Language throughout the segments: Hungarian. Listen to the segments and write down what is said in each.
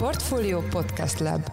Portfolio Podcast Lab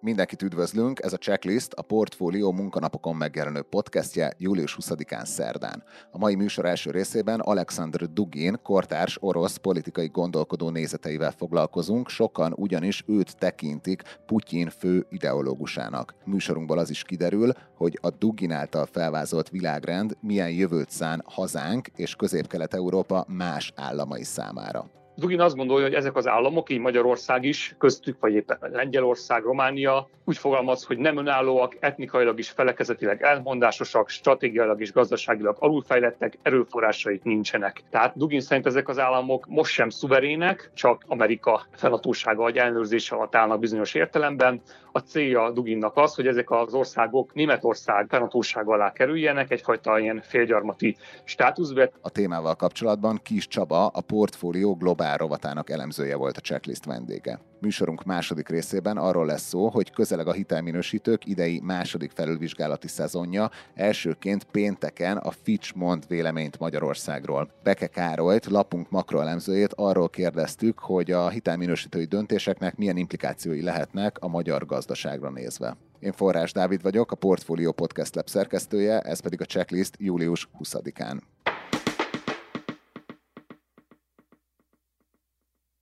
Mindenkit üdvözlünk, ez a Checklist a Portfólió munkanapokon megjelenő podcastje július 20-án szerdán. A mai műsor első részében Alexander Dugin, kortárs orosz politikai gondolkodó nézeteivel foglalkozunk, sokan ugyanis őt tekintik Putyin fő ideológusának. Műsorunkból az is kiderül, hogy a Dugin által felvázolt világrend milyen jövőt szán hazánk és Közép-Kelet-Európa más államai számára. Dugin azt gondolja, hogy ezek az államok, így Magyarország is, köztük, vagy éppen Lengyelország, Románia, úgy fogalmaz, hogy nem önállóak, etnikailag is felekezetileg elmondásosak, stratégiailag és gazdaságilag alulfejlettek, erőforrásaik nincsenek. Tehát Dugin szerint ezek az államok most sem szuverének, csak Amerika felatósága vagy ellenőrzése alatt állnak bizonyos értelemben. A célja Duginnak az, hogy ezek az országok Németország felatósága alá kerüljenek, egyfajta ilyen félgyarmati státuszbe. A témával kapcsolatban Kis Csaba, a portfólió Globál rovatának elemzője volt a checklist vendége. Műsorunk második részében arról lesz szó, hogy közeleg a hitelminősítők idei második felülvizsgálati szezonja, elsőként pénteken a Fitch mond véleményt Magyarországról. Beke Károlyt, lapunk makroelemzőjét arról kérdeztük, hogy a hitelminősítői döntéseknek milyen implikációi lehetnek a magyar gazdaságra nézve. Én Forrás Dávid vagyok, a Portfolio Podcast Lab szerkesztője, ez pedig a checklist július 20-án.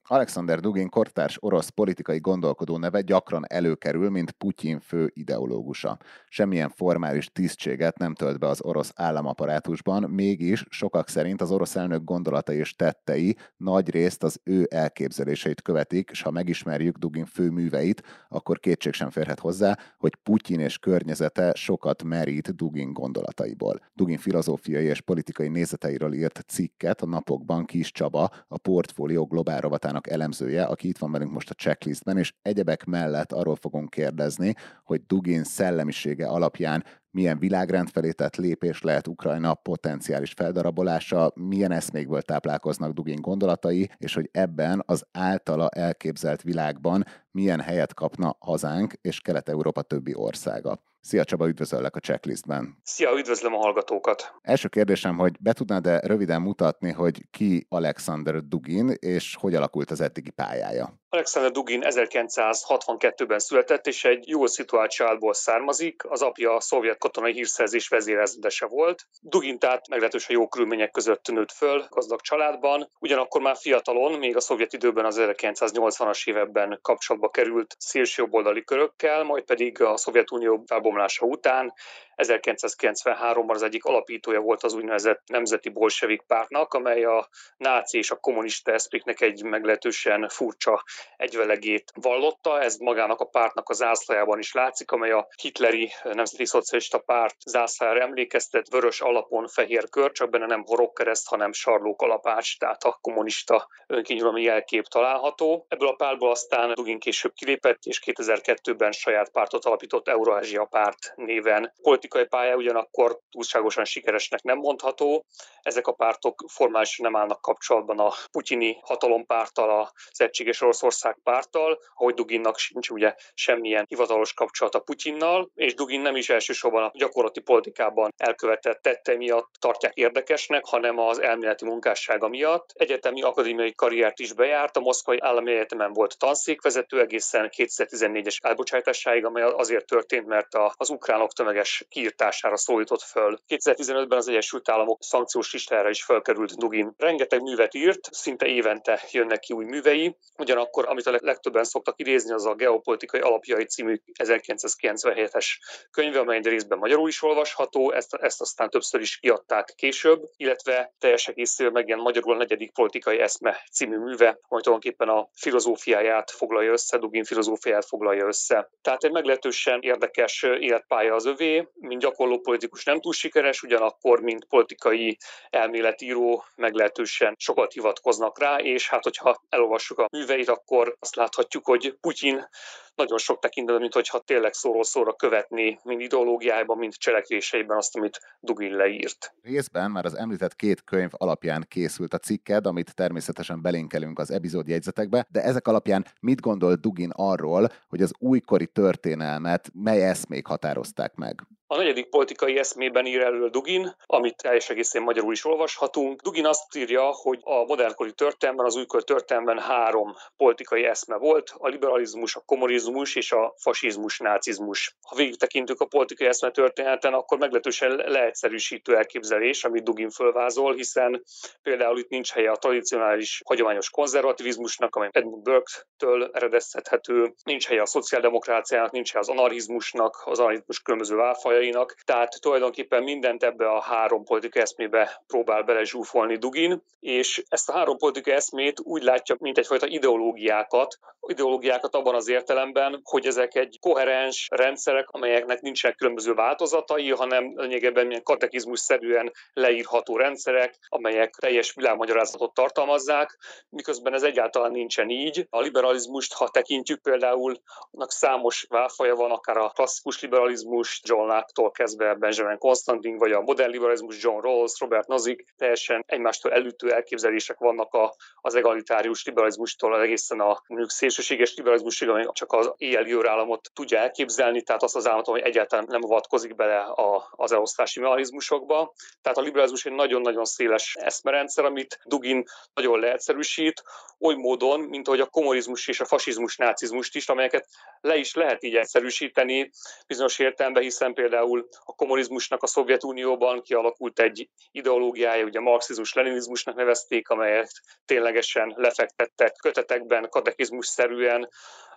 Alexander Dugin kortárs orosz politikai gondolkodó neve gyakran előkerül, mint Putyin fő ideológusa. Semmilyen formális tisztséget nem tölt be az orosz államaparátusban, mégis sokak szerint az orosz elnök gondolatai és tettei nagy részt az ő elképzeléseit követik, és ha megismerjük Dugin fő műveit, akkor kétség sem férhet hozzá, hogy Putyin és környezete sokat merít Dugin gondolataiból. Dugin filozófiai és politikai nézeteiről írt cikket a napokban Kis Csaba, a portfólió globál rovatán témának elemzője, aki itt van velünk most a checklistben, és egyebek mellett arról fogunk kérdezni, hogy Dugin szellemisége alapján milyen világrend felé tett lépés lehet Ukrajna potenciális feldarabolása, milyen eszmékből táplálkoznak Dugin gondolatai, és hogy ebben az általa elképzelt világban milyen helyet kapna hazánk és Kelet-Európa többi országa. Szia Csaba, üdvözöllek a checklistben. Szia, üdvözlöm a hallgatókat. Első kérdésem, hogy be tudnád-e röviden mutatni, hogy ki Alexander Dugin, és hogy alakult az eddigi pályája? Alexander Dugin 1962-ben született, és egy jól szituált családból származik. Az apja a szovjet katonai hírszerzés vezérezredese volt. Dugin tehát meglehetősen jó körülmények között nőtt föl, gazdag családban. Ugyanakkor már fiatalon, még a szovjet időben az 1980-as években kapcsolatba került szélsőjobboldali körökkel, majd pedig a Szovjetunió felbomlása után 1993-ban az egyik alapítója volt az úgynevezett Nemzeti Bolsevik Pártnak, amely a náci és a kommunista eszpéknek egy meglehetősen furcsa egyvelegét vallotta. Ez magának a pártnak a zászlajában is látszik, amely a hitleri Nemzeti Szocialista Párt zászlajára emlékeztet, vörös alapon fehér kör, csak benne nem horogkereszt, hanem sarló kalapács, tehát a kommunista önkényuralmi jelkép található. Ebből a pártból aztán Dugin később kilépett, és 2002-ben saját pártot alapított Eurázsia Párt néven. Politikai pálya ugyanakkor túlságosan sikeresnek nem mondható. Ezek a pártok formálisan nem állnak kapcsolatban a putyini hatalompárttal, az Egységes Oroszország párttal, ahogy Duginnak sincs ugye semmilyen hivatalos kapcsolata Putyinnal, és Dugin nem is elsősorban a gyakorlati politikában elkövetett tette miatt tartják érdekesnek, hanem az elméleti munkássága miatt. Egyetemi akadémiai karriert is bejárt, a Moszkvai Állami Egyetemen volt tanszékvezető egészen 2014-es elbocsátásáig, amely azért történt, mert az ukránok tömeges kiirtására szólított föl. 2015-ben az Egyesült Államok szankciós listára is felkerült Dugin. Rengeteg művet írt, szinte évente jönnek ki új művei, ugyanakkor amit a legtöbben szoktak idézni, az a Geopolitikai Alapjai című 1997-es könyve, amely részben magyarul is olvasható, ezt, ezt aztán többször is kiadták később, illetve teljes egészével megjelent magyarul a negyedik politikai eszme című műve, amely tulajdonképpen a filozófiáját foglalja össze, Dugin filozófiáját foglalja össze. Tehát egy meglehetősen érdekes életpálya az övé, mint gyakorló politikus nem túl sikeres, ugyanakkor, mint politikai elméletíró meglehetősen sokat hivatkoznak rá, és hát hogyha elolvassuk a műveit, akkor azt láthatjuk, hogy Putyin nagyon sok tekintetben, mint hogyha tényleg szóról szóra követni, mind ideológiájában, mind cselekvéseiben azt, amit Dugin leírt. Részben már az említett két könyv alapján készült a cikked, amit természetesen belinkelünk az epizód jegyzetekbe, de ezek alapján mit gondol Dugin arról, hogy az újkori történelmet mely eszmék határozták meg? A negyedik politikai eszmében ír elő Dugin, amit teljes egészén magyarul is olvashatunk. Dugin azt írja, hogy a modernkori történelemben, az újkor történelemben három politikai eszme volt, a liberalizmus, a kommunizmus és a fasizmus, nácizmus. Ha végig tekintünk a politikai eszme történeten, akkor meglehetősen leegyszerűsítő elképzelés, amit Dugin fölvázol, hiszen például itt nincs helye a tradicionális, hagyományos konzervativizmusnak, amely Edmund Burke-től eredeztethető, nincs helye a szociáldemokráciának, nincs helye az anarchizmusnak, az anarchizmus különböző válfajainak, tehát tulajdonképpen mindent ebbe a három politikai eszmébe próbál belezsúfolni Dugin, és ezt a három politikai eszmét úgy látja, mint egyfajta ideológiákat, ideológiákat abban az értelemben, hogy ezek egy koherens rendszerek, amelyeknek nincsenek különböző változatai, hanem lényegében milyen katekizmus-szerűen leírható rendszerek, amelyek teljes világmagyarázatot tartalmazzák, miközben ez egyáltalán nincsen így. A liberalizmust, ha tekintjük például, annak számos válfaja van, akár a klasszikus liberalizmus, John Locke-tól kezdve Benjamin Constantin, vagy a modern liberalizmus, John Rawls, Robert Nozick, teljesen egymástól elütő elképzelések vannak a, az egalitárius liberalizmustól egészen a mondjuk szélsőséges liberalizmusig, ami csak az éjjel államot tudja elképzelni, tehát azt az államot, hogy egyáltalán nem avatkozik bele a, az elosztási mechanizmusokba. Tehát a liberalizmus egy nagyon-nagyon széles eszmerendszer, amit Dugin nagyon leegyszerűsít, oly módon, mint ahogy a kommunizmus és a fasizmus, nácizmust is, amelyeket le is lehet így egyszerűsíteni bizonyos értelemben, hiszen például a kommunizmusnak a Szovjetunióban kialakult egy ideológiája, ugye marxizmus-leninizmusnak nevezték, amelyet ténylegesen lefektettek kötetekben, katekizmus-szerűen,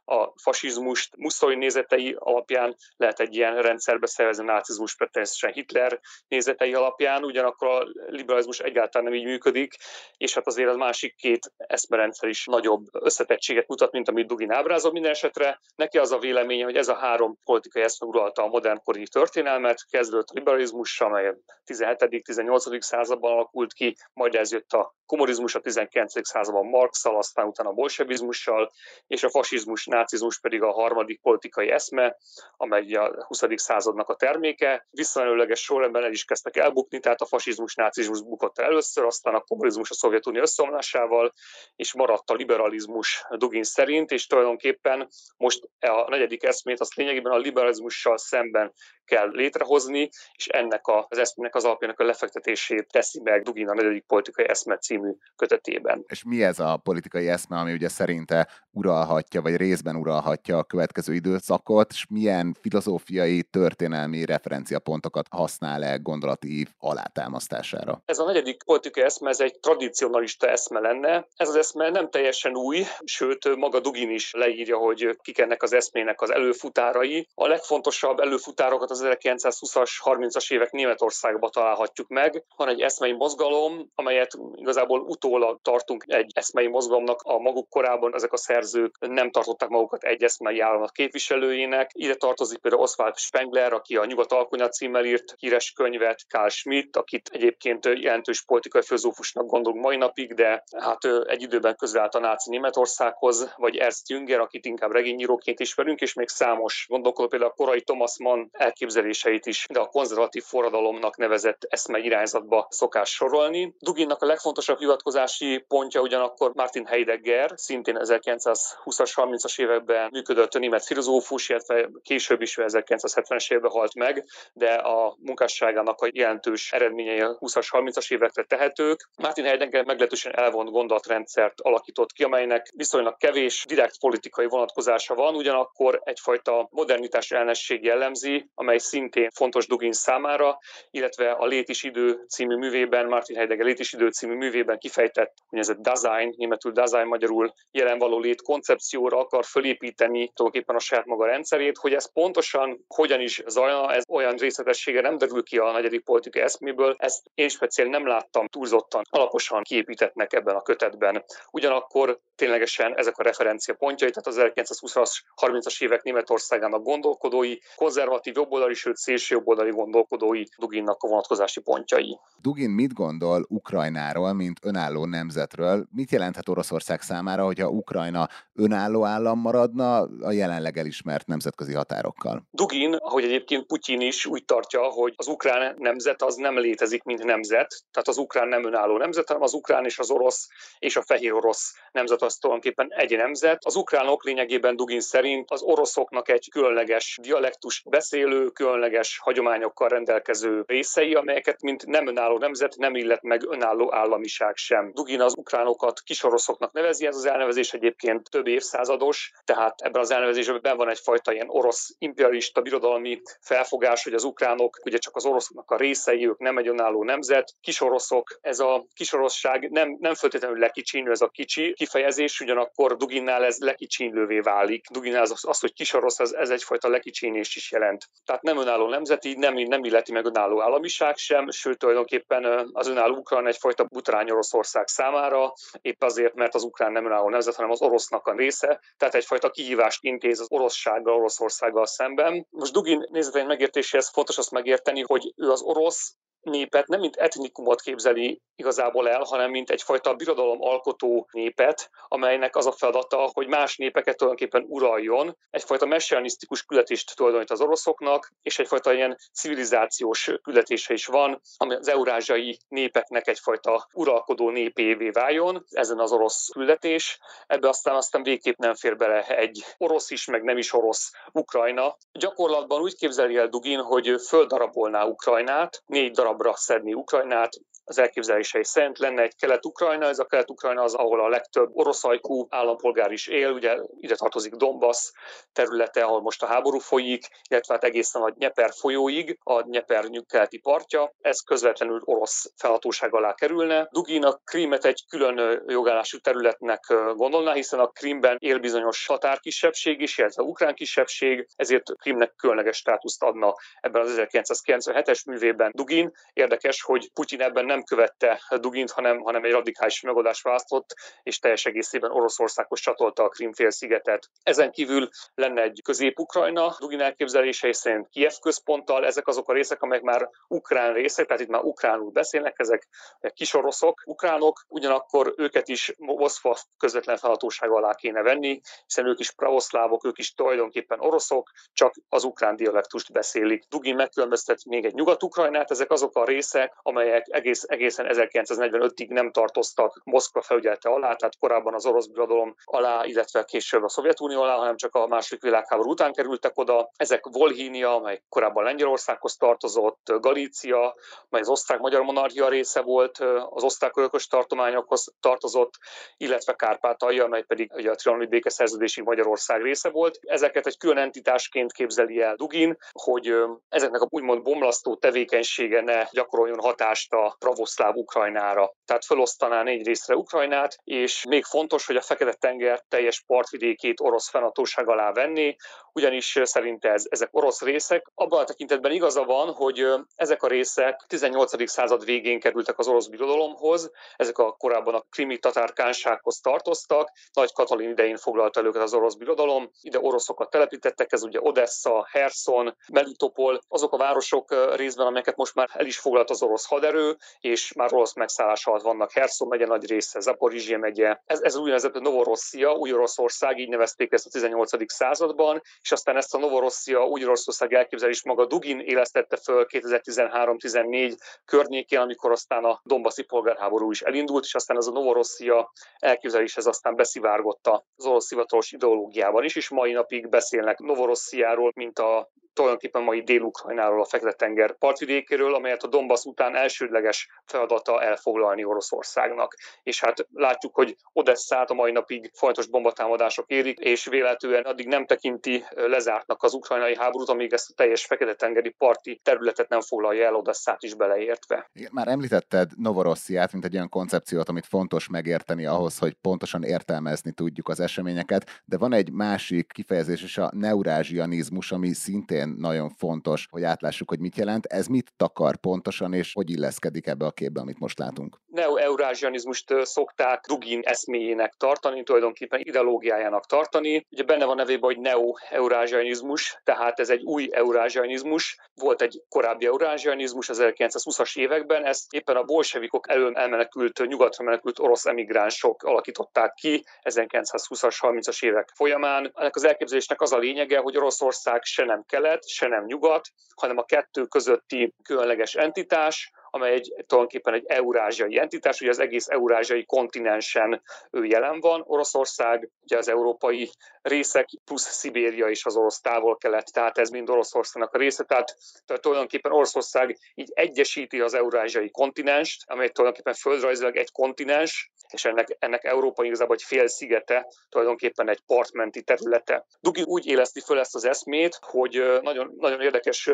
a fasizmust Mussolini nézetei alapján lehet egy ilyen rendszerbe szervezni, a nácizmus természetesen Hitler nézetei alapján, ugyanakkor a liberalizmus egyáltalán nem így működik, és hát azért az másik két eszmerendszer is nagyobb összetettséget mutat, mint amit Dugin ábrázol minden esetre. Neki az a véleménye, hogy ez a három politikai eszme uralta a modernkori történelmet, kezdődött a liberalizmus, amely a 17.-18. században alakult ki, majd ez jött a kommunizmus a 19. században Marxal, aztán utána a bolsevizmussal, és a fasizmus, nácizmus pedig a harmadik politikai eszme, amely a 20. századnak a terméke. Visszamenőleges sorrendben el is kezdtek elbukni, tehát a fasizmus, nácizmus bukott el először, aztán a kommunizmus a Szovjetunió összeomlásával, és maradt a liberalizmus Dugin szerint, és tulajdonképpen most a negyedik eszmét azt lényegében a liberalizmussal szemben kell létrehozni, és ennek az eszmének az alapjának a lefektetését teszi meg Dugin a negyedik politikai eszme című kötetében. És mi ez a politikai eszme, ami ugye szerinte uralhatja, vagy részben uralhatja a következő időszakot, és milyen filozófiai, történelmi referenciapontokat használ el gondolati alátámasztására? Ez a negyedik politikai eszme, ez egy tradicionalista eszme lenne. Ez az eszme nem teljesen új, sőt maga Dugin is leírja, hogy kik ennek az eszmének az előfutárai. A legfontosabb előfutárokat az 1920-as, 30-as évek Németországban találhatjuk meg. Van egy eszmei mozgalom, amelyet igazából utólag tartunk egy eszmei mozgalomnak a maguk korában ezek a szerzők nem tartották magukat egy eszmei államnak képviselőjének. Ide tartozik például Oswald Spengler, aki a Nyugat Alkonya címmel írt híres könyvet, Karl Schmidt, akit egyébként jelentős politikai filozófusnak gondolunk mai napig, de hát egy időben közel állt a náci Németországhoz, vagy Ernst Jünger, akit inkább regényíróként ismerünk, és még számos gondolkodó, például a korai Thomas Mann elképzeléseit is, de a konzervatív forradalomnak nevezett eszme irányzatba szokás sorolni. Duginnak a legfontosabb hivatkozási pontja ugyanakkor Martin Heidegger, szintén 1920-as, 30-as években működött német filozófus, illetve később is 1970-es években halt meg, de a munkásságának a jelentős eredményei a 20-as, 30-as évekre tehetők. Martin Heidegger meglehetősen elvont gondolatrendszert alakított ki, amelynek viszonylag kevés direkt politikai vonatkozása van, ugyanakkor egyfajta modernitás ellenesség jellemzi, amely szintén fontos Dugin számára, illetve a Lét is idő című művében, Martin Heidegger Lét is idő című művében kifejtett úgynevezett Dasein, németül Dasein magyarul jelen való lét koncepcióra akar fölépíteni tulajdonképpen a saját maga rendszerét, hogy ez pontosan hogyan is zajlana, ez olyan részletessége nem derül ki a negyedik politikai eszméből, ezt én speciál nem láttam túlzottan alaposan kiépítetnek ebben a kötetben. Ugyanakkor ténylegesen ezek a referencia pontjai, tehát az 1920-as, 30-as évek Németországának gondolkodói, konzervatív jobboldali, sőt szélső jobboldali gondolkodói Duginnak a vonatkozási pontjai. Dugin mit gondol Ukrajnáról, mint önálló nemzetről? Mit jelenthet Oroszország számára, hogyha Ukrajna önálló állam maradna a jelenleg elismert nemzetközi határokkal. Dugin, ahogy egyébként Putyin is úgy tartja, hogy az ukrán nemzet az nem létezik, mint nemzet, tehát az ukrán nem önálló nemzet, hanem az ukrán és az orosz és a fehér orosz nemzet az tulajdonképpen egy nemzet. Az ukránok lényegében Dugin szerint az oroszoknak egy különleges dialektus beszélő, különleges hagyományokkal rendelkező részei, amelyeket mint nem önálló nemzet nem illet meg önálló államiság sem. Dugin az ukránokat kisoroszoknak nevezi, ez az elnevezés egyébként több évszázados, tehát ebben az elnevezésben ben van egyfajta ilyen orosz imperialista birodalmi felfogás, hogy az ukránok ugye csak az oroszoknak a részei, ők nem egy önálló nemzet. Kisoroszok, ez a kisorosság nem, nem feltétlenül lekicsinlő ez a kicsi kifejezés, ugyanakkor Duginnál ez lekicsinlővé válik. Duginnál az, az hogy kisorosz, ez, ez egyfajta lekicsinést is jelent. Tehát nem önálló nemzeti, nem, nem illeti meg önálló államiság sem, sőt tulajdonképpen az önálló ukrán egyfajta butrány Oroszország számára, épp azért, mert az ukrán nem önálló nemzet, hanem az orosznak a része, tehát egyfajta kihívást intéz az oroszsággal, Oroszországgal szemben. Most Dugin nézetein megértéséhez fontos azt megérteni, hogy ő az orosz népet nem mint etnikumot képzeli igazából el, hanem mint egyfajta birodalom alkotó népet, amelynek az a feladata, hogy más népeket tulajdonképpen uraljon. Egyfajta messianisztikus küldetést tulajdonít az oroszoknak, és egyfajta ilyen civilizációs küldetése is van, ami az eurázsiai népeknek egyfajta uralkodó népévé váljon. Ezen az orosz küldetés. Ebbe aztán aztán végképp nem fér bele egy orosz is, meg nem is orosz Ukrajna. Gyakorlatban úgy képzeli el Dugin, hogy földarabolná Ukrajnát, négy darab darabra szedni Ukrajnát, az elképzelései szerint lenne egy kelet-ukrajna, ez a kelet-ukrajna az, ahol a legtöbb oroszajkú állampolgár is él, ugye ide tartozik Donbass területe, ahol most a háború folyik, illetve hát egészen a Nyeper folyóig, a Nyeper keleti partja, ez közvetlenül orosz felhatóság alá kerülne. Dugin a Krímet egy külön jogállású területnek gondolná, hiszen a Krímben él bizonyos határkisebbség is, illetve ukrán kisebbség, ezért Krímnek különleges státuszt adna ebben az 1997-es művében Dugin. Érdekes, hogy Putyin ebben nem nem követte Dugint, hanem, hanem egy radikális megoldást választott, és teljes egészében Oroszországhoz csatolta a Krimfél-szigetet. Ezen kívül lenne egy közép-ukrajna, Dugin elképzelései szerint Kiev központtal, ezek azok a részek, amelyek már ukrán részek, tehát itt már ukránul beszélnek, ezek kisoroszok, ukránok, ugyanakkor őket is Moszkva közvetlen felhatóság alá kéne venni, hiszen ők is pravoszlávok, ők is tulajdonképpen oroszok, csak az ukrán dialektust beszélik. Dugin megkülönböztet még egy nyugat-ukrajnát, ezek azok a részek, amelyek egész egészen 1945-ig nem tartoztak Moszkva felügyelete alá, tehát korábban az orosz birodalom alá, illetve később a Szovjetunió alá, hanem csak a második világháború után kerültek oda. Ezek Volhínia, amely korábban Lengyelországhoz tartozott, Galícia, mely az osztrák-magyar monarchia része volt, az osztrák örökös tartományokhoz tartozott, illetve Kárpátalja, amely pedig ugye a trianoni békeszerződési Magyarország része volt. Ezeket egy külön entitásként képzeli el Dugin, hogy ezeknek a úgymond bomlasztó tevékenysége ne gyakoroljon hatást a pravoszláv Ukrajnára. Tehát felosztaná négy részre Ukrajnát, és még fontos, hogy a Fekete-tenger teljes partvidékét orosz fennhatóság alá venni, ugyanis szerinte ez, ezek orosz részek. Abban a tekintetben igaza van, hogy ezek a részek 18. század végén kerültek az orosz birodalomhoz, ezek a korábban a krimi tatárkánsághoz tartoztak, Nagy Katalin idején foglalta őket az orosz birodalom, ide oroszokat telepítettek, ez ugye Odessa, Herson, Melitopol, azok a városok részben, amelyeket most már el is foglalt az orosz haderő, és már orosz megszállás alatt vannak. Herson megye nagy része, Zaporizsia megye. Ez, ez úgynevezett Novorosszia, új Oroszország, így nevezték ezt a 18. században, és aztán ezt a Novorosszia, új Oroszország elképzelés maga Dugin élesztette föl 2013-14 környékén, amikor aztán a Dombaszi polgárháború is elindult, és aztán ez a Novorosszia elképzelés ez aztán beszivárgott az orosz hivatalos ideológiában is, és mai napig beszélnek Novorossziáról, mint a tulajdonképpen mai Dél-Ukrajnáról, a Fekete-tenger partvidékéről, amelyet a Donbass után elsődleges feladata elfoglalni Oroszországnak. És hát látjuk, hogy Odesszát a mai napig folyamatos bombatámadások érik, és véletlenül addig nem tekinti lezártnak az ukrajnai háborút, amíg ezt a teljes Fekete-tengeri parti területet nem foglalja el Odesszát is beleértve. Már említetted Novorossziát, mint egy olyan koncepciót, amit fontos megérteni ahhoz, hogy pontosan értelmezni tudjuk az eseményeket, de van egy másik kifejezés is, a neurázsianizmus, ami szintén szintén nagyon fontos, hogy átlássuk, hogy mit jelent. Ez mit takar pontosan, és hogy illeszkedik ebbe a képbe, amit most látunk? Neo-eurázsianizmust szokták Dugin eszméjének tartani, tulajdonképpen ideológiájának tartani. Ugye benne van nevében, hogy neo-eurázsianizmus, tehát ez egy új eurázsianizmus. Volt egy korábbi eurázsianizmus az 1920-as években, ezt éppen a bolsevikok elől elmenekült, nyugatra menekült orosz emigránsok alakították ki 1920-as, 30-as évek folyamán. Ennek az elképzelésnek az a lényege, hogy Oroszország se nem kelet, se nem nyugat, hanem a kettő közötti különleges entitás, amely egy, tulajdonképpen egy eurázsiai entitás, ugye az egész eurázsiai kontinensen ő jelen van. Oroszország, ugye az európai részek, plusz Szibéria és az orosz távol-kelet, tehát ez mind Oroszországnak a része, tehát, tehát tulajdonképpen Oroszország így egyesíti az eurázsiai kontinenst, amely tulajdonképpen földrajzilag egy kontinens, és ennek, ennek Európa igazából egy fél szigete, tulajdonképpen egy partmenti területe. Dugi úgy éleszti föl ezt az eszmét, hogy nagyon, nagyon érdekes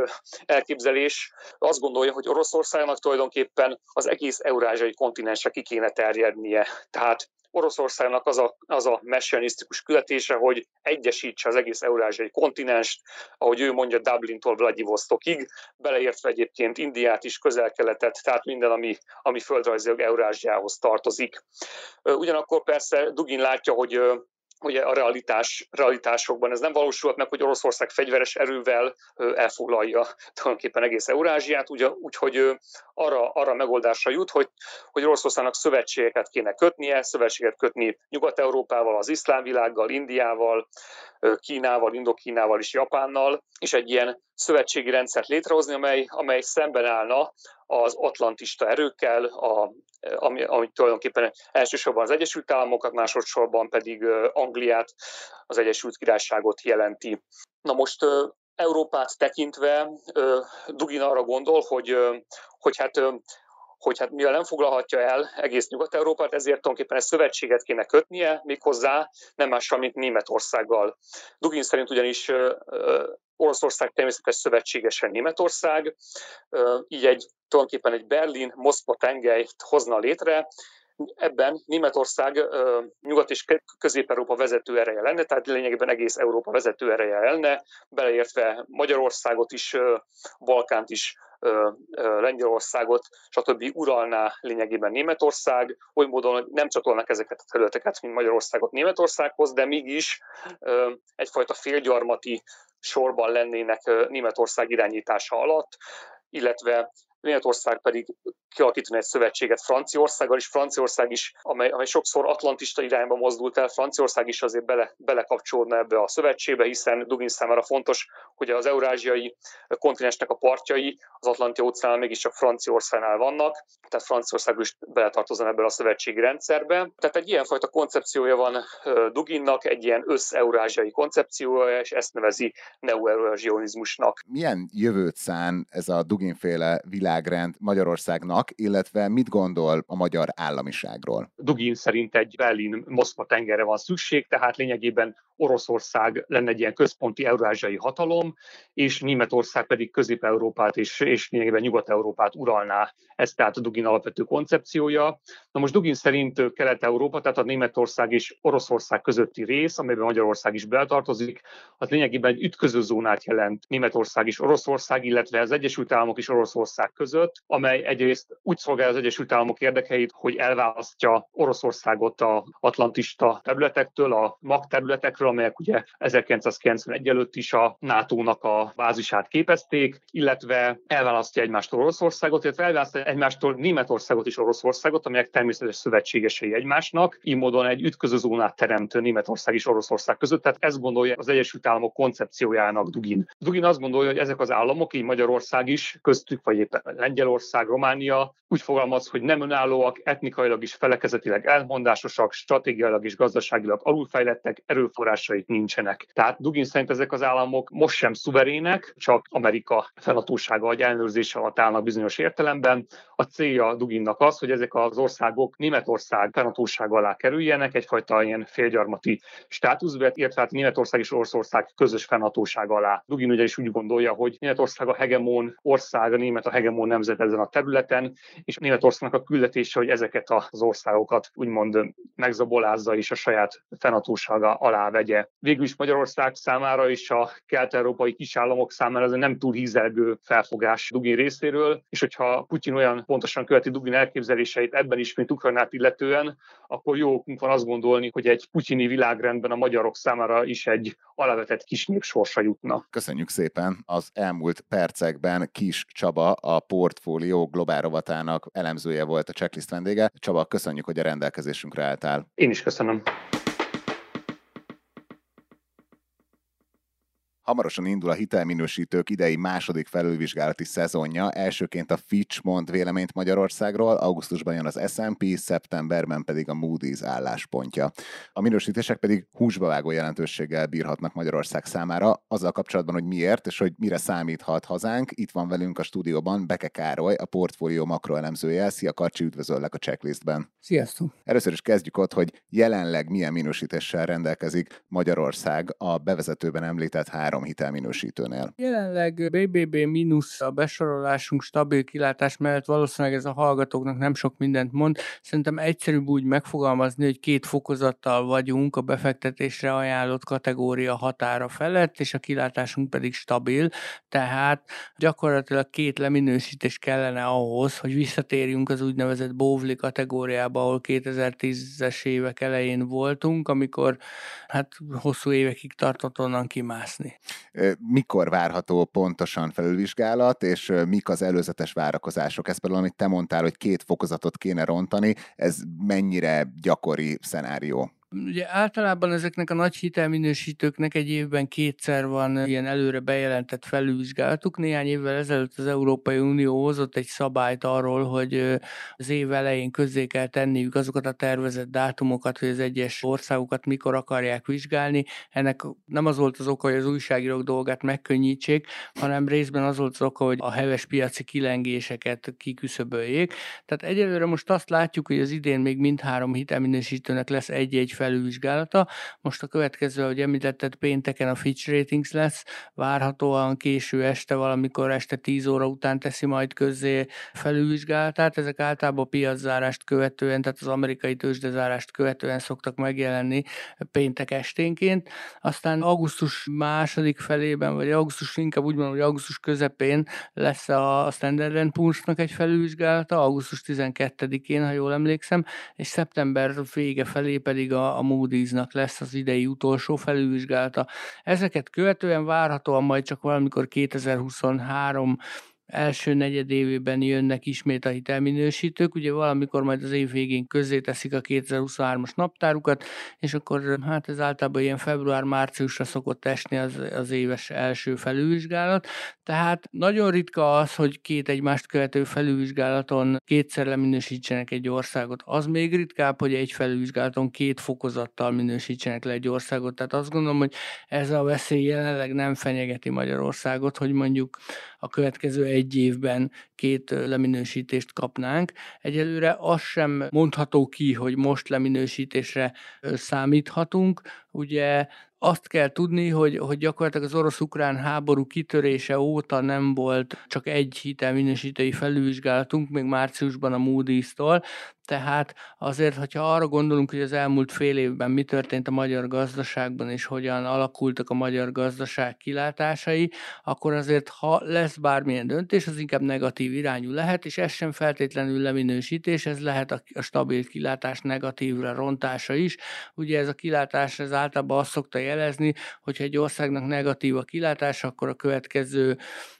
elképzelés. Azt gondolja, hogy Oroszországnak tulajdonképpen az egész eurázsiai kontinensre ki kéne terjednie. Tehát Oroszországnak az a, az a messianisztikus küldetése, hogy egyesítse az egész eurázsiai kontinenst, ahogy ő mondja Dublintól Vladivostokig, beleértve egyébként Indiát is, közel-keletet, tehát minden, ami, ami földrajzilag Eurázsiához tartozik. Ugyanakkor persze Dugin látja, hogy ugye a realitás, realitásokban. Ez nem valósulhat meg, hogy Oroszország fegyveres erővel elfoglalja tulajdonképpen egész Eurázsiát, úgyhogy arra, arra megoldásra jut, hogy, hogy Oroszországnak szövetségeket kéne kötnie, szövetséget kötni Nyugat-Európával, az iszlám világgal, Indiával, Kínával, Indokínával és Japánnal, és egy ilyen szövetségi rendszert létrehozni, amely, amely szemben állna az atlantista erőkkel, a, ami, ami tulajdonképpen elsősorban az Egyesült Államokat, másodszorban pedig Angliát, az Egyesült Királyságot jelenti. Na most Európát tekintve Dugin arra gondol, hogy, hogy hát hogy hát mivel nem foglalhatja el egész Nyugat-Európát, ezért tulajdonképpen egy szövetséget kéne kötnie, méghozzá nem mással, mint Németországgal. Dugin szerint ugyanis Oroszország természetesen szövetségesen Németország, így egy tulajdonképpen egy Berlin-Moszkva tengelyt hozna létre, Ebben Németország Nyugat- és Közép-Európa vezető ereje lenne, tehát lényegében egész Európa vezető ereje lenne, beleértve Magyarországot is, Balkánt is, Lengyelországot, stb. uralná lényegében Németország, oly módon, hogy nem csatolnak ezeket a területeket, mint Magyarországot Németországhoz, de mégis egyfajta félgyarmati sorban lennének Németország irányítása alatt, illetve Németország pedig kialakítani egy szövetséget Franciaországgal, és Franciaország is, amely, amely sokszor atlantista irányba mozdult el, Franciaország is azért bele, belekapcsolódna ebbe a szövetségbe, hiszen Dugin számára fontos, hogy az eurázsiai kontinensnek a partjai az Atlanti óceán mégiscsak Franciaországnál vannak, tehát Franciaország is beletartozna ebbe a szövetségi rendszerbe. Tehát egy ilyenfajta koncepciója van Duginnak, egy ilyen összeurázsiai koncepciója, és ezt nevezi neo-eurázsionizmusnak. Milyen jövőt szán ez a Dugin-féle világrend Magyarországnak, illetve mit gondol a magyar államiságról? Dugin szerint egy Berlin-Moszkva tengerre van szükség, tehát lényegében Oroszország lenne egy ilyen központi eurázsiai hatalom, és Németország pedig Közép-Európát és, és lényegében Nyugat-Európát uralná. Ez tehát a Dugin alapvető koncepciója. Na most Dugin szerint Kelet-Európa, tehát a Németország és Oroszország közötti rész, amelyben Magyarország is beltartozik, az lényegében egy ütköző zónát jelent Németország és Oroszország, illetve az Egyesült Államok és Oroszország között, amely egyrészt úgy szolgálja az Egyesült Államok érdekeit, hogy elválasztja Oroszországot a atlantista területektől, a magterületekről, területekről, amelyek ugye 1991 előtt is a NATO-nak a bázisát képezték, illetve elválasztja egymástól Oroszországot, illetve elválasztja egymástól Németországot és Oroszországot, amelyek természetes szövetségesei egymásnak. Így módon egy ütköző zónát teremt Németország és Oroszország között. Tehát ezt gondolja az Egyesült Államok koncepciójának Dugin. Dugin azt gondolja, hogy ezek az államok, így Magyarország is, köztük, vagy éppen Lengyelország, Románia, úgy fogalmaz, hogy nem önállóak, etnikailag is felekezetileg elmondásosak, stratégiailag és gazdaságilag alulfejlettek, erőforrás forrásait nincsenek. Tehát Dugin szerint ezek az államok most sem szuverének, csak Amerika felatósága vagy ellenőrzése alatt állnak bizonyos értelemben. A célja Duginnak az, hogy ezek az országok Németország felatósága alá kerüljenek, egyfajta ilyen félgyarmati státuszba, illetve hát Németország és Oroszország közös fennhatósága alá. Dugin ugye is úgy gondolja, hogy Németország a hegemon ország, a német a hegemon nemzet ezen a területen, és Németországnak a küldetése, hogy ezeket az országokat úgymond megzabolázza és a saját fennhatósága alá vegye megye. Végül is Magyarország számára és a kelet-európai kisállamok számára ez nem túl hízelgő felfogás Dugin részéről, és hogyha Putyin olyan pontosan követi Dugin elképzeléseit ebben is, mint Ukrajnát illetően, akkor jó okunk van azt gondolni, hogy egy putyini világrendben a magyarok számára is egy alavetett kis sorsa jutna. Köszönjük szépen! Az elmúlt percekben Kis Csaba, a portfólió globál rovatának elemzője volt a checklist vendége. Csaba, köszönjük, hogy a rendelkezésünkre álltál. Én is köszönöm. Hamarosan indul a hitelminősítők idei második felülvizsgálati szezonja. Elsőként a Fitch mond véleményt Magyarországról, augusztusban jön az S&P, szeptemberben pedig a Moody's álláspontja. A minősítések pedig húsba vágó jelentőséggel bírhatnak Magyarország számára, azzal kapcsolatban, hogy miért és hogy mire számíthat hazánk. Itt van velünk a stúdióban Beke Károly, a portfólió makroelemzője. Szia Karcsi, üdvözöllek a checklistben. Sziasztok! Először is kezdjük ott, hogy jelenleg milyen minősítéssel rendelkezik Magyarország a bevezetőben említett három három hitelminősítőnél. Jelenleg BBB mínusz a besorolásunk stabil kilátás mellett valószínűleg ez a hallgatóknak nem sok mindent mond. Szerintem egyszerűbb úgy megfogalmazni, hogy két fokozattal vagyunk a befektetésre ajánlott kategória határa felett, és a kilátásunk pedig stabil, tehát gyakorlatilag két leminősítés kellene ahhoz, hogy visszatérjünk az úgynevezett Bóvli kategóriába, ahol 2010-es évek elején voltunk, amikor hát hosszú évekig tartott onnan kimászni. Mikor várható pontosan felülvizsgálat, és mik az előzetes várakozások? Ez például, amit te mondtál, hogy két fokozatot kéne rontani, ez mennyire gyakori szenárió? Ugye általában ezeknek a nagy hitelminősítőknek egy évben kétszer van ilyen előre bejelentett felülvizsgálatuk. Néhány évvel ezelőtt az Európai Unió hozott egy szabályt arról, hogy az év elején közzé kell tenniük azokat a tervezett dátumokat, hogy az egyes országokat mikor akarják vizsgálni. Ennek nem az volt az oka, hogy az újságírók dolgát megkönnyítsék, hanem részben az volt az oka, hogy a heves piaci kilengéseket kiküszöböljék. Tehát egyelőre most azt látjuk, hogy az idén még mindhárom hitelminősítőnek lesz egy-egy felülvizsgálata. Most a következő, ahogy említetted, pénteken a Fitch Ratings lesz, várhatóan késő este, valamikor este 10 óra után teszi majd közzé felülvizsgálatát. Ezek általában piaczárást követően, tehát az amerikai tőzsdezárást követően szoktak megjelenni péntek esténként. Aztán augusztus második felében, vagy augusztus, inkább úgy mondom, hogy augusztus közepén lesz a Standard Poor's-nak egy felülvizsgálata, augusztus 12-én, ha jól emlékszem, és szeptember vége felé pedig a a Moody's-nak lesz az idei utolsó felülvizsgálata. Ezeket követően várhatóan majd csak valamikor 2023 első negyedévében jönnek ismét a hitelminősítők, ugye valamikor majd az év végén közzé teszik a 2023-as naptárukat, és akkor hát ez általában ilyen február-márciusra szokott esni az, az éves első felülvizsgálat, tehát nagyon ritka az, hogy két egymást követő felülvizsgálaton kétszer leminősítsenek egy országot. Az még ritkább, hogy egy felülvizsgálaton két fokozattal minősítsenek le egy országot. Tehát azt gondolom, hogy ez a veszély jelenleg nem fenyegeti Magyarországot, hogy mondjuk a következő egy évben két leminősítést kapnánk. Egyelőre az sem mondható ki, hogy most leminősítésre számíthatunk. Ugye azt kell tudni, hogy, hogy gyakorlatilag az orosz-ukrán háború kitörése óta nem volt csak egy hitelminősítői felülvizsgálatunk, még márciusban a Moody's-tól, tehát azért, hogyha arra gondolunk, hogy az elmúlt fél évben mi történt a magyar gazdaságban, és hogyan alakultak a magyar gazdaság kilátásai, akkor azért, ha lesz bármilyen döntés, az inkább negatív irányú lehet, és ez sem feltétlenül leminősítés, ez lehet a, stabil kilátás negatívra rontása is. Ugye ez a kilátás ez általában azt szokta jelezni, hogyha egy országnak negatív a kilátás, akkor a következő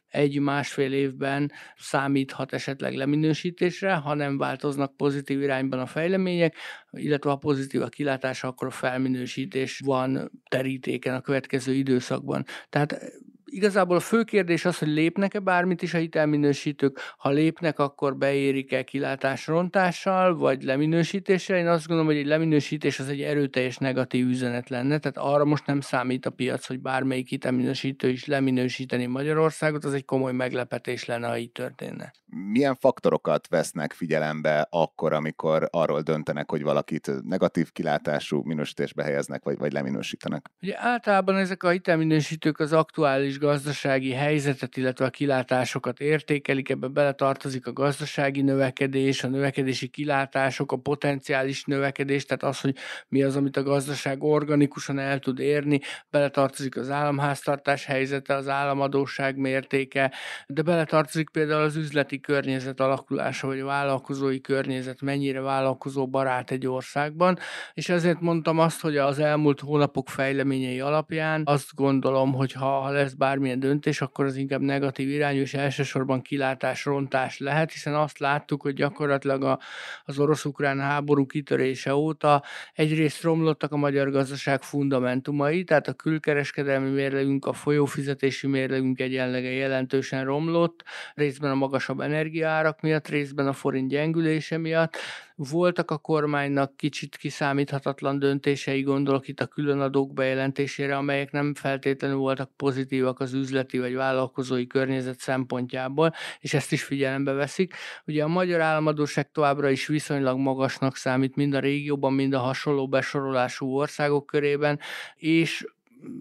egy-másfél évben számíthat esetleg leminősítésre, ha nem változnak pozitív irányban a fejlemények, illetve ha pozitív a kilátása, akkor a felminősítés van terítéken a következő időszakban. Tehát igazából a fő kérdés az, hogy lépnek-e bármit is a hitelminősítők, ha lépnek, akkor beérik-e kilátásrontással, vagy leminősítéssel. Én azt gondolom, hogy egy leminősítés az egy erőteljes negatív üzenet lenne, tehát arra most nem számít a piac, hogy bármelyik hitelminősítő is leminősíteni Magyarországot, az egy komoly meglepetés lenne, ha így történne. Milyen faktorokat vesznek figyelembe akkor, amikor arról döntenek, hogy valakit negatív kilátású minősítésbe helyeznek, vagy, vagy leminősítenek? Ugye általában ezek a hitelminősítők az aktuális gazdasági helyzetet, illetve a kilátásokat értékelik, ebbe beletartozik a gazdasági növekedés, a növekedési kilátások, a potenciális növekedés, tehát az, hogy mi az, amit a gazdaság organikusan el tud érni, beletartozik az államháztartás helyzete, az államadóság mértéke, de beletartozik például az üzleti környezet alakulása, vagy a vállalkozói környezet mennyire vállalkozó barát egy országban, és ezért mondtam azt, hogy az elmúlt hónapok fejleményei alapján azt gondolom, hogy ha, ha lesz bármilyen döntés, akkor az inkább negatív irányú, és elsősorban kilátás, rontás lehet, hiszen azt láttuk, hogy gyakorlatilag a, az orosz-ukrán háború kitörése óta egyrészt romlottak a magyar gazdaság fundamentumai, tehát a külkereskedelmi mérlegünk, a folyófizetési mérlegünk egyenlege jelentősen romlott, részben a magasabb energiaárak miatt, részben a forint gyengülése miatt, voltak a kormánynak kicsit kiszámíthatatlan döntései, gondolok itt a különadók bejelentésére, amelyek nem feltétlenül voltak pozitívak az üzleti vagy vállalkozói környezet szempontjából, és ezt is figyelembe veszik. Ugye a magyar államadóság továbbra is viszonylag magasnak számít mind a régióban, mind a hasonló besorolású országok körében, és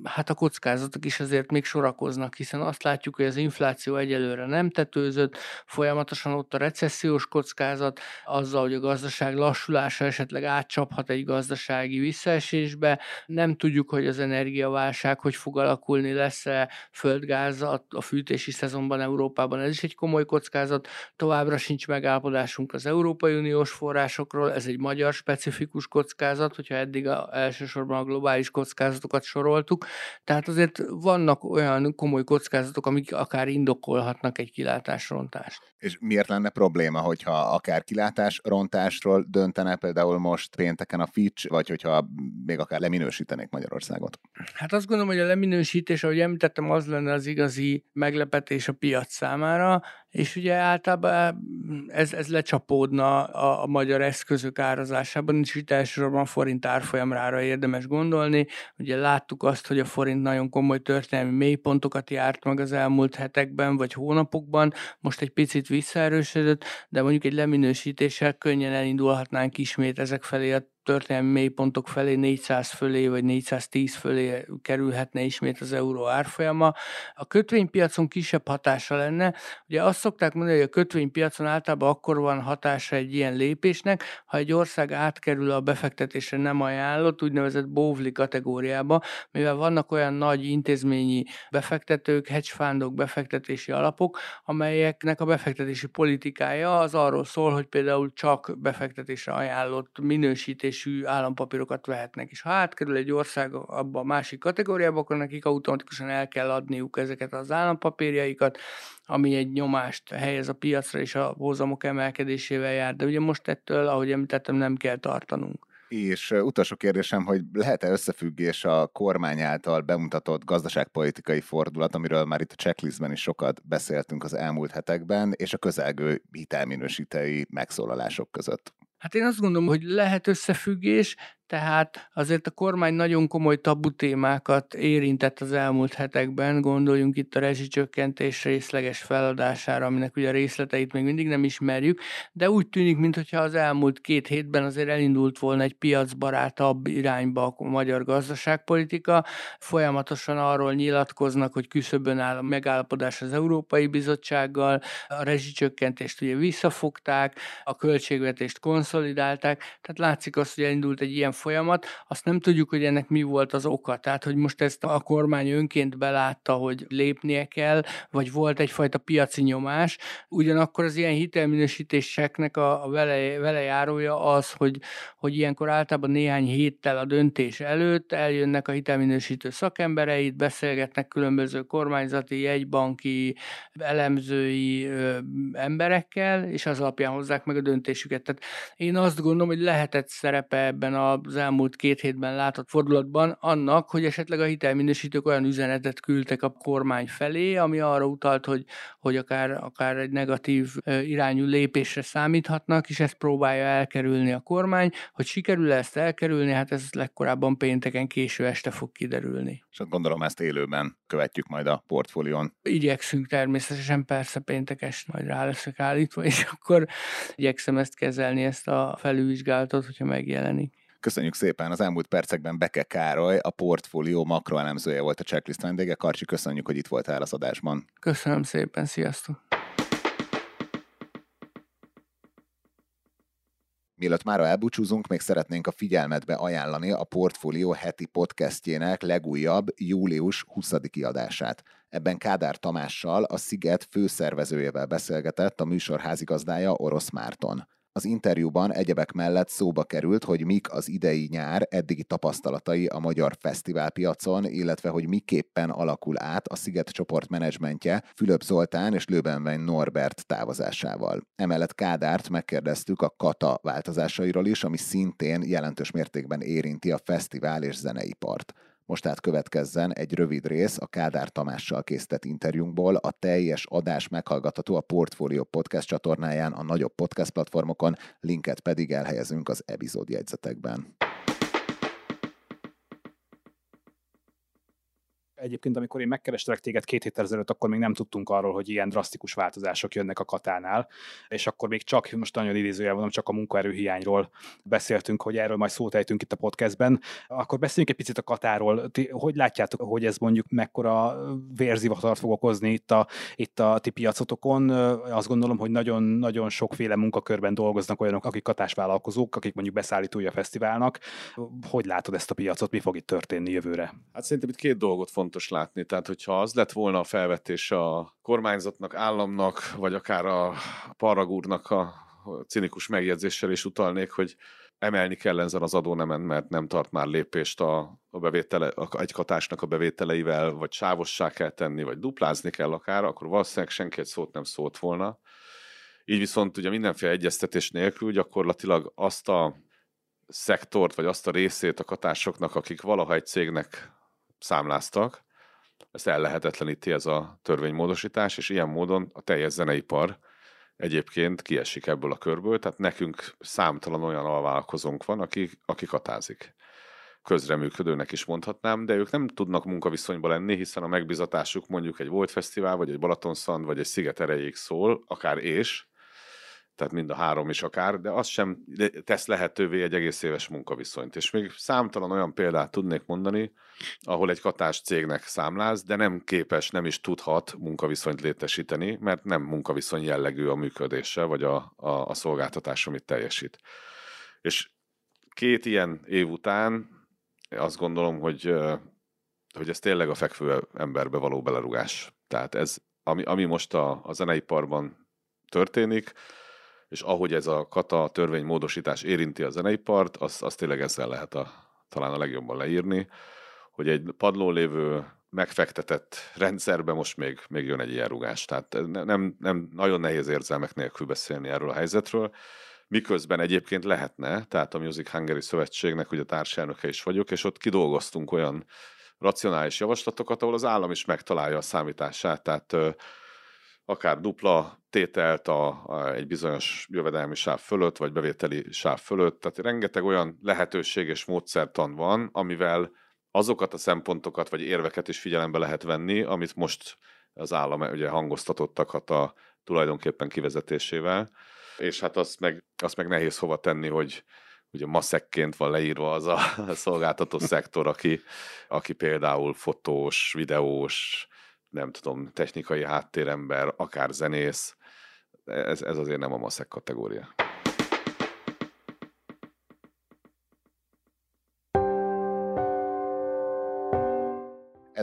hát a kockázatok is azért még sorakoznak, hiszen azt látjuk, hogy az infláció egyelőre nem tetőzött, folyamatosan ott a recessziós kockázat, azzal, hogy a gazdaság lassulása esetleg átcsaphat egy gazdasági visszaesésbe, nem tudjuk, hogy az energiaválság hogy fog alakulni, lesz-e földgáz a fűtési szezonban Európában, ez is egy komoly kockázat, továbbra sincs megállapodásunk az Európai Uniós forrásokról, ez egy magyar specifikus kockázat, hogyha eddig a, elsősorban a globális kockázatokat soroltuk, láttuk, tehát azért vannak olyan komoly kockázatok, amik akár indokolhatnak egy kilátásrontást. És miért lenne probléma, hogyha akár kilátásrontásról döntene például most pénteken a Fitch, vagy hogyha még akár leminősítenék Magyarországot? Hát azt gondolom, hogy a leminősítés, ahogy említettem, az lenne az igazi meglepetés a piac számára, és ugye általában ez, ez lecsapódna a, a magyar eszközök árazásában, és itt elsősorban forint árfolyamrára érdemes gondolni. Ugye láttuk azt, hogy a forint nagyon komoly történelmi mélypontokat járt meg az elmúlt hetekben vagy hónapokban, most egy picit visszaerősödött, de mondjuk egy leminősítéssel könnyen elindulhatnánk ismét ezek felé a történelmi mélypontok felé, 400 fölé vagy 410 fölé kerülhetne ismét az euró árfolyama. A kötvénypiacon kisebb hatása lenne. Ugye azt szokták mondani, hogy a kötvénypiacon általában akkor van hatása egy ilyen lépésnek, ha egy ország átkerül a befektetésre nem ajánlott, úgynevezett bóvli kategóriába, mivel vannak olyan nagy intézményi befektetők, hedgefundok, befektetési alapok, amelyeknek a befektetési politikája az arról szól, hogy például csak befektetésre ajánlott minősítés értékesítésű állampapírokat vehetnek. És ha átkerül egy ország abba a másik kategóriába, akkor nekik automatikusan el kell adniuk ezeket az állampapírjaikat, ami egy nyomást helyez a piacra, és a hozamok emelkedésével jár. De ugye most ettől, ahogy említettem, nem kell tartanunk. És utolsó kérdésem, hogy lehet-e összefüggés a kormány által bemutatott gazdaságpolitikai fordulat, amiről már itt a checklistben is sokat beszéltünk az elmúlt hetekben, és a közelgő hitelminősítői megszólalások között? Hát én azt gondolom, hogy lehet összefüggés, tehát azért a kormány nagyon komoly tabu témákat érintett az elmúlt hetekben, gondoljunk itt a rezsicsökkentés részleges feladására, aminek ugye a részleteit még mindig nem ismerjük, de úgy tűnik, mintha az elmúlt két hétben azért elindult volna egy piacbarátabb irányba a magyar gazdaságpolitika. Folyamatosan arról nyilatkoznak, hogy küszöbön áll a megállapodás az Európai Bizottsággal, a rezsicsökkentést ugye visszafogták, a költségvetést konszolidálták, tehát látszik az, hogy elindult egy ilyen folyamat, azt nem tudjuk, hogy ennek mi volt az oka. Tehát, hogy most ezt a kormány önként belátta, hogy lépnie kell, vagy volt egyfajta piaci nyomás. Ugyanakkor az ilyen hitelminősítéseknek a, vele, vele járója az, hogy, hogy ilyenkor általában néhány héttel a döntés előtt eljönnek a hitelminősítő szakembereit, beszélgetnek különböző kormányzati, jegybanki, elemzői ö, emberekkel, és az alapján hozzák meg a döntésüket. Tehát én azt gondolom, hogy lehetett szerepe ebben a az elmúlt két hétben látott fordulatban annak, hogy esetleg a hitelminősítők olyan üzenetet küldtek a kormány felé, ami arra utalt, hogy, hogy akár, akár egy negatív irányú lépésre számíthatnak, és ezt próbálja elkerülni a kormány. Hogy sikerül ezt elkerülni, hát ez legkorábban pénteken késő este fog kiderülni. És azt gondolom ezt élőben követjük majd a portfólión. Igyekszünk természetesen, persze péntek este majd rá leszek állítva, és akkor igyekszem ezt kezelni, ezt a felülvizsgálatot, hogyha megjelenik. Köszönjük szépen, az elmúlt percekben Beke Károly, a portfólió makroelemzője volt a checklist vendége. Karcsi, köszönjük, hogy itt voltál az adásban. Köszönöm szépen, sziasztok! Mielőtt már elbúcsúzunk, még szeretnénk a figyelmetbe ajánlani a Portfólió heti podcastjének legújabb július 20. adását. Ebben Kádár Tamással, a Sziget főszervezőjével beszélgetett a műsor házigazdája Orosz Márton. Az interjúban egyebek mellett szóba került, hogy mik az idei nyár eddigi tapasztalatai a magyar fesztiválpiacon, illetve hogy miképpen alakul át a Sziget csoport menedzsmentje Fülöp Zoltán és Lőbenvein Norbert távozásával. Emellett Kádárt megkérdeztük a kata változásairól is, ami szintén jelentős mértékben érinti a fesztivál és zeneipart. Most tehát következzen egy rövid rész a Kádár Tamással készített interjúnkból. A teljes adás meghallgatható a Portfolio Podcast csatornáján, a nagyobb podcast platformokon, linket pedig elhelyezünk az epizódjegyzetekben. Egyébként, amikor én megkerestelek téged két héttel ezelőtt, akkor még nem tudtunk arról, hogy ilyen drasztikus változások jönnek a katánál, és akkor még csak, most nagyon idézőjel mondom, csak a munkaerőhiányról beszéltünk, hogy erről majd szót ejtünk itt a podcastben. Akkor beszéljünk egy picit a katáról. Ti, hogy látjátok, hogy ez mondjuk mekkora vérzivatart fog okozni itt a, itt a ti piacotokon? Azt gondolom, hogy nagyon-nagyon sokféle munkakörben dolgoznak olyanok, akik katásvállalkozók, akik mondjuk beszállítója a fesztiválnak. Hogy látod ezt a piacot, mi fog itt történni jövőre? Hát szerintem itt két dolgot fontos fontos látni. Tehát, hogyha az lett volna a felvetés a kormányzatnak, államnak, vagy akár a Paragúrnak a cinikus megjegyzéssel is utalnék, hogy emelni kell ezen az adónemen, mert nem tart már lépést a, a bevétele, a, egy katásnak a bevételeivel, vagy sávossá kell tenni, vagy duplázni kell akár, akkor valószínűleg senki egy szót nem szólt volna. Így viszont ugye mindenféle egyeztetés nélkül gyakorlatilag azt a szektort, vagy azt a részét a katásoknak, akik valaha egy cégnek számláztak, ezt ellehetetleníti ez a törvénymódosítás, és ilyen módon a teljes zeneipar egyébként kiesik ebből a körből, tehát nekünk számtalan olyan alvállalkozónk van, aki, aki katázik. Közreműködőnek is mondhatnám, de ők nem tudnak munkaviszonyban lenni, hiszen a megbizatásuk mondjuk egy Volt Fesztivál, vagy egy Balatonszand, vagy egy Sziget erejéig szól, akár és, tehát mind a három is akár, de az sem tesz lehetővé egy egész éves munkaviszonyt. És még számtalan olyan példát tudnék mondani, ahol egy katás cégnek számláz, de nem képes, nem is tudhat munkaviszonyt létesíteni, mert nem munkaviszony jellegű a működése, vagy a, a, a szolgáltatás, amit teljesít. És két ilyen év után azt gondolom, hogy, hogy ez tényleg a fekvő emberbe való belerugás. Tehát ez, ami, ami most a, a zeneiparban történik, és ahogy ez a kata törvénymódosítás érinti a zeneipart, azt, azt tényleg ezzel lehet a, talán a legjobban leírni, hogy egy padlón lévő megfektetett rendszerbe most még, még jön egy ilyen rugás. Tehát nem, nem nagyon nehéz érzelmek nélkül beszélni erről a helyzetről, miközben egyébként lehetne, tehát a Music Hungary Szövetségnek ugye társelnöke is vagyok, és ott kidolgoztunk olyan racionális javaslatokat, ahol az állam is megtalálja a számítását, tehát akár dupla tételt a, a, egy bizonyos jövedelmi sáv fölött, vagy bevételi sáv fölött. Tehát rengeteg olyan lehetőség és módszertan van, amivel azokat a szempontokat vagy érveket is figyelembe lehet venni, amit most az állam ugye hangoztatottak hát a tulajdonképpen kivezetésével, és hát azt meg, azt meg nehéz hova tenni, hogy ugye maszekként van leírva az a szolgáltató szektor, aki, aki például fotós, videós, nem tudom, technikai háttérember, akár zenész, ez, ez azért nem a maszek kategória.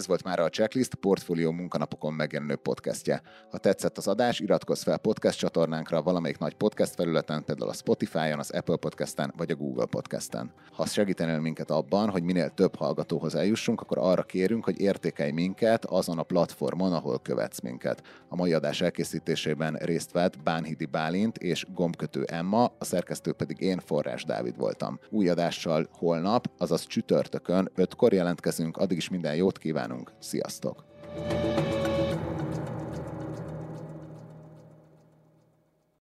Ez volt már a Checklist Portfolio munkanapokon megjelenő podcastje. Ha tetszett az adás, iratkozz fel podcast csatornánkra valamelyik nagy podcast felületen, például a Spotify-on, az Apple Podcast-en vagy a Google Podcast-en. Ha segítenél minket abban, hogy minél több hallgatóhoz eljussunk, akkor arra kérünk, hogy értékelj minket azon a platformon, ahol követsz minket. A mai adás elkészítésében részt vett Bánhidi Bálint és gombkötő Emma, a szerkesztő pedig én, Forrás Dávid voltam. Új adással holnap, azaz csütörtökön 5-kor jelentkezünk, addig is minden jót kívánunk kívánunk. Sziasztok!